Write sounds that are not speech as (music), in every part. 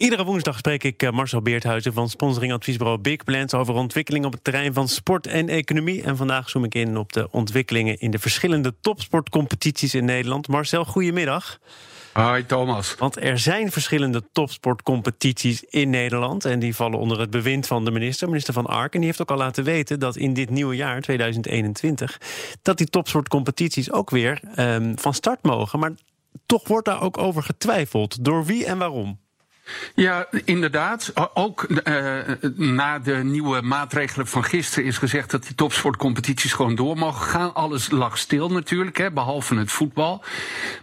Iedere woensdag spreek ik eh, Marcel Beerthuizen van sponsoringadviesbureau Big Plans over ontwikkelingen op het terrein van sport en economie. En vandaag zoom ik in op de ontwikkelingen in de verschillende topsportcompetities in Nederland. Marcel, goedemiddag. Hoi Thomas. Want er zijn verschillende topsportcompetities in Nederland. En die vallen onder het bewind van de minister, minister van Ark. En die heeft ook al laten weten dat in dit nieuwe jaar, 2021, dat die topsportcompetities ook weer um, van start mogen. Maar toch wordt daar ook over getwijfeld. Door wie en waarom? Ja, inderdaad. Ook uh, na de nieuwe maatregelen van gisteren is gezegd dat die topsportcompetities gewoon door mogen gaan. Alles lag stil natuurlijk, hè, behalve het voetbal.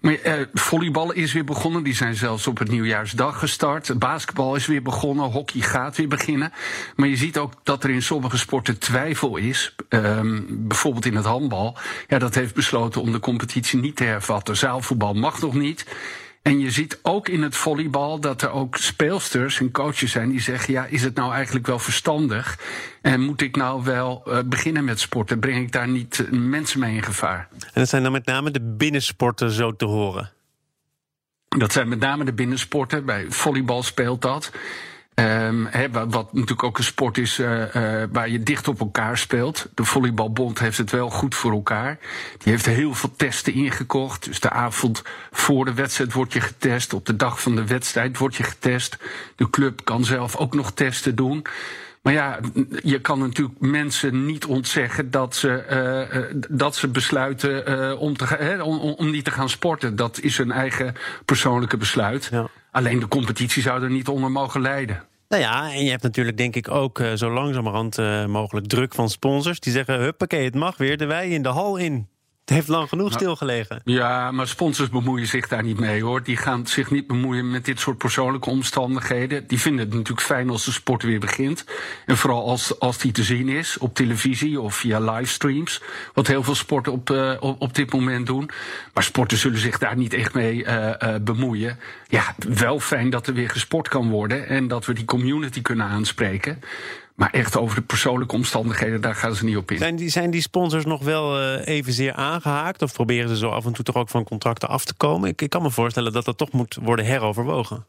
Maar uh, volleybal is weer begonnen. Die zijn zelfs op het nieuwjaarsdag gestart. Basketbal is weer begonnen. Hockey gaat weer beginnen. Maar je ziet ook dat er in sommige sporten twijfel is. Uh, bijvoorbeeld in het handbal. Ja, dat heeft besloten om de competitie niet te hervatten. Zaalvoetbal mag nog niet. En je ziet ook in het volleybal dat er ook speelsters en coaches zijn die zeggen: ja, is het nou eigenlijk wel verstandig? En moet ik nou wel uh, beginnen met sporten? Breng ik daar niet mensen mee in gevaar? En dat zijn dan met name de binnensporten zo te horen. Dat zijn met name de binnensporten. Bij volleybal speelt dat. He, wat, natuurlijk ook een sport is uh, uh, waar je dicht op elkaar speelt. De Volleybalbond heeft het wel goed voor elkaar. Die heeft heel veel testen ingekocht. Dus de avond voor de wedstrijd wordt je getest. Op de dag van de wedstrijd wordt je getest. De club kan zelf ook nog testen doen. Maar ja, je kan natuurlijk mensen niet ontzeggen dat ze, uh, dat ze besluiten om, te, om, om niet te gaan sporten. Dat is hun eigen persoonlijke besluit. Ja. Alleen de competitie zou er niet onder mogen lijden. Nou ja, en je hebt natuurlijk denk ik ook uh, zo langzamerhand uh, mogelijk druk van sponsors. Die zeggen, huppakee, het mag weer de wij in de hal in. Het heeft lang genoeg nou, stilgelegen. Ja, maar sponsors bemoeien zich daar niet mee hoor. Die gaan zich niet bemoeien met dit soort persoonlijke omstandigheden. Die vinden het natuurlijk fijn als de sport weer begint. En vooral als, als die te zien is op televisie of via livestreams. Wat heel veel sporten op, uh, op, op, dit moment doen. Maar sporten zullen zich daar niet echt mee uh, uh, bemoeien. Ja, wel fijn dat er weer gesport kan worden. En dat we die community kunnen aanspreken. Maar echt over de persoonlijke omstandigheden, daar gaan ze niet op in. Zijn die, zijn die sponsors nog wel uh, evenzeer aangehaakt? Of proberen ze zo af en toe toch ook van contracten af te komen? Ik, ik kan me voorstellen dat dat toch moet worden heroverwogen.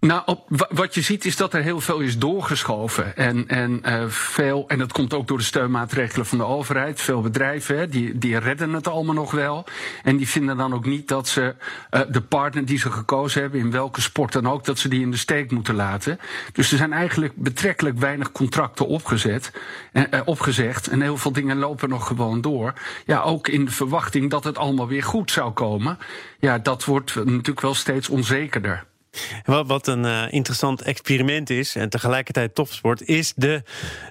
Nou, op, wat je ziet is dat er heel veel is doorgeschoven. En, en, uh, veel, en dat komt ook door de steunmaatregelen van de overheid. Veel bedrijven hè, die, die redden het allemaal nog wel. En die vinden dan ook niet dat ze uh, de partner die ze gekozen hebben, in welke sport dan ook, dat ze die in de steek moeten laten. Dus er zijn eigenlijk betrekkelijk weinig contracten opgezet, uh, opgezegd. En heel veel dingen lopen nog gewoon door. Ja, ook in de verwachting dat het allemaal weer goed zou komen. Ja, dat wordt natuurlijk wel steeds onzekerder. Wat een uh, interessant experiment is, en tegelijkertijd topsport, is de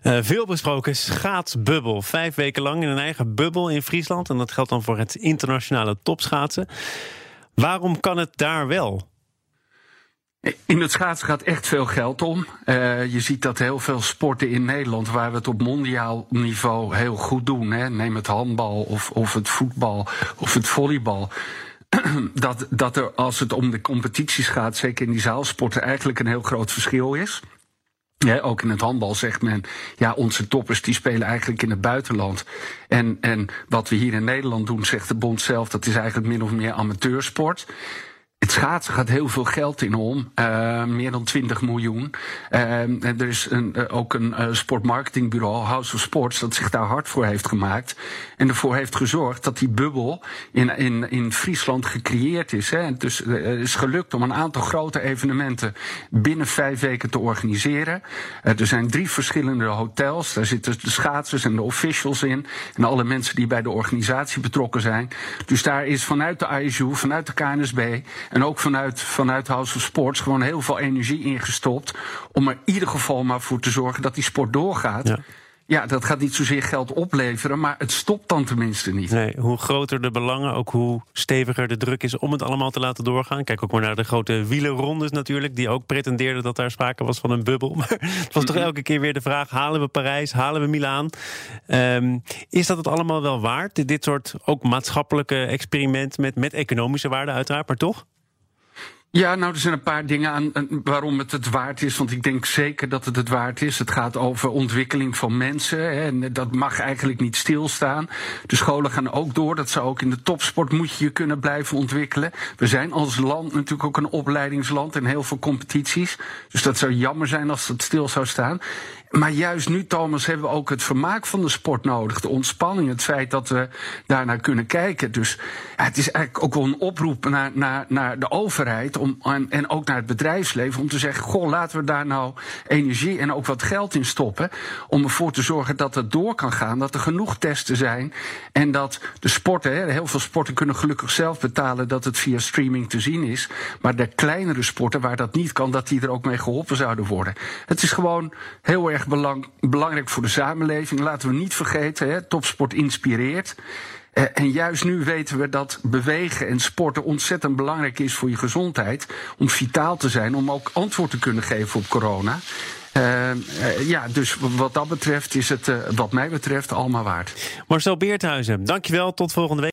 uh, veelbesproken schaatsbubbel. Vijf weken lang in een eigen bubbel in Friesland. En dat geldt dan voor het internationale topschaatsen. Waarom kan het daar wel? In het schaatsen gaat echt veel geld om. Uh, je ziet dat heel veel sporten in Nederland, waar we het op mondiaal niveau heel goed doen, hè, neem het handbal of, of het voetbal of het volleybal (clears throat) dat, dat er als het om de competities gaat, zeker in die zaalsporten, eigenlijk een heel groot verschil is. Ja, ook in het handbal zegt men, ja, onze toppers die spelen eigenlijk in het buitenland. En, en wat we hier in Nederland doen, zegt de bond zelf, dat is eigenlijk min of meer amateursport. Het schaatsen gaat heel veel geld in om, uh, meer dan 20 miljoen. Uh, er is een, uh, ook een sportmarketingbureau, House of Sports, dat zich daar hard voor heeft gemaakt. En ervoor heeft gezorgd dat die bubbel in, in, in Friesland gecreëerd is. Hè. Dus het is gelukt om een aantal grote evenementen binnen vijf weken te organiseren. er zijn drie verschillende hotels, daar zitten de schaatsers en de officials in. En alle mensen die bij de organisatie betrokken zijn. Dus daar is vanuit de ISU, vanuit de KNSB en ook vanuit, vanuit House of Sports gewoon heel veel energie ingestopt. Om er in ieder geval maar voor te zorgen dat die sport doorgaat. Ja. ja, dat gaat niet zozeer geld opleveren, maar het stopt dan tenminste niet. Nee, hoe groter de belangen, ook hoe steviger de druk is om het allemaal te laten doorgaan. Kijk ook maar naar de grote wielerrondes natuurlijk, die ook pretendeerden dat daar sprake was van een bubbel. (laughs) Maar het was toch mhm. elke keer weer de vraag: halen we Parijs, halen we Milaan? Um, is dat het allemaal wel waard? Dit soort ook maatschappelijke experiment met, met economische waarde uiteraard, maar toch? Ja, nou, er zijn een paar dingen aan waarom het het waard is. Want ik denk zeker dat het het waard is. Het gaat over ontwikkeling van mensen. Hè, en dat mag eigenlijk niet stilstaan. De scholen gaan ook door. Dat zou ook in de topsport moet je je kunnen blijven ontwikkelen. We zijn als land natuurlijk ook een opleidingsland en heel veel competities. Dus dat zou jammer zijn als het stil zou staan. Maar juist nu, Thomas, hebben we ook het vermaak van de sport nodig. De ontspanning, het feit dat we daarnaar kunnen kijken. Dus ja, het is eigenlijk ook wel een oproep naar, naar, naar de overheid om, en, ook naar het bedrijfsleven om te zeggen: Goh, laten we daar nou energie en ook wat geld in stoppen. Om ervoor te zorgen dat het door kan gaan, dat er genoeg testen zijn. En dat de sporten, hè, heel veel sporten kunnen gelukkig zelf betalen dat het via streaming te zien is. Maar de kleinere sporten waar dat niet kan, dat die er ook mee geholpen zouden worden. Het is gewoon heel erg belang, belangrijk voor de samenleving. Laten we niet vergeten, hè, topsport inspireert. Eh, en juist nu weten we dat bewegen en sporten ontzettend belangrijk is voor je gezondheid. Om vitaal te zijn, om ook antwoord te kunnen geven op corona. Uh, uh, ja, dus wat dat betreft is het, wat mij betreft, allemaal waard. Marcel Beerthuizen, dankjewel. Tot volgende week.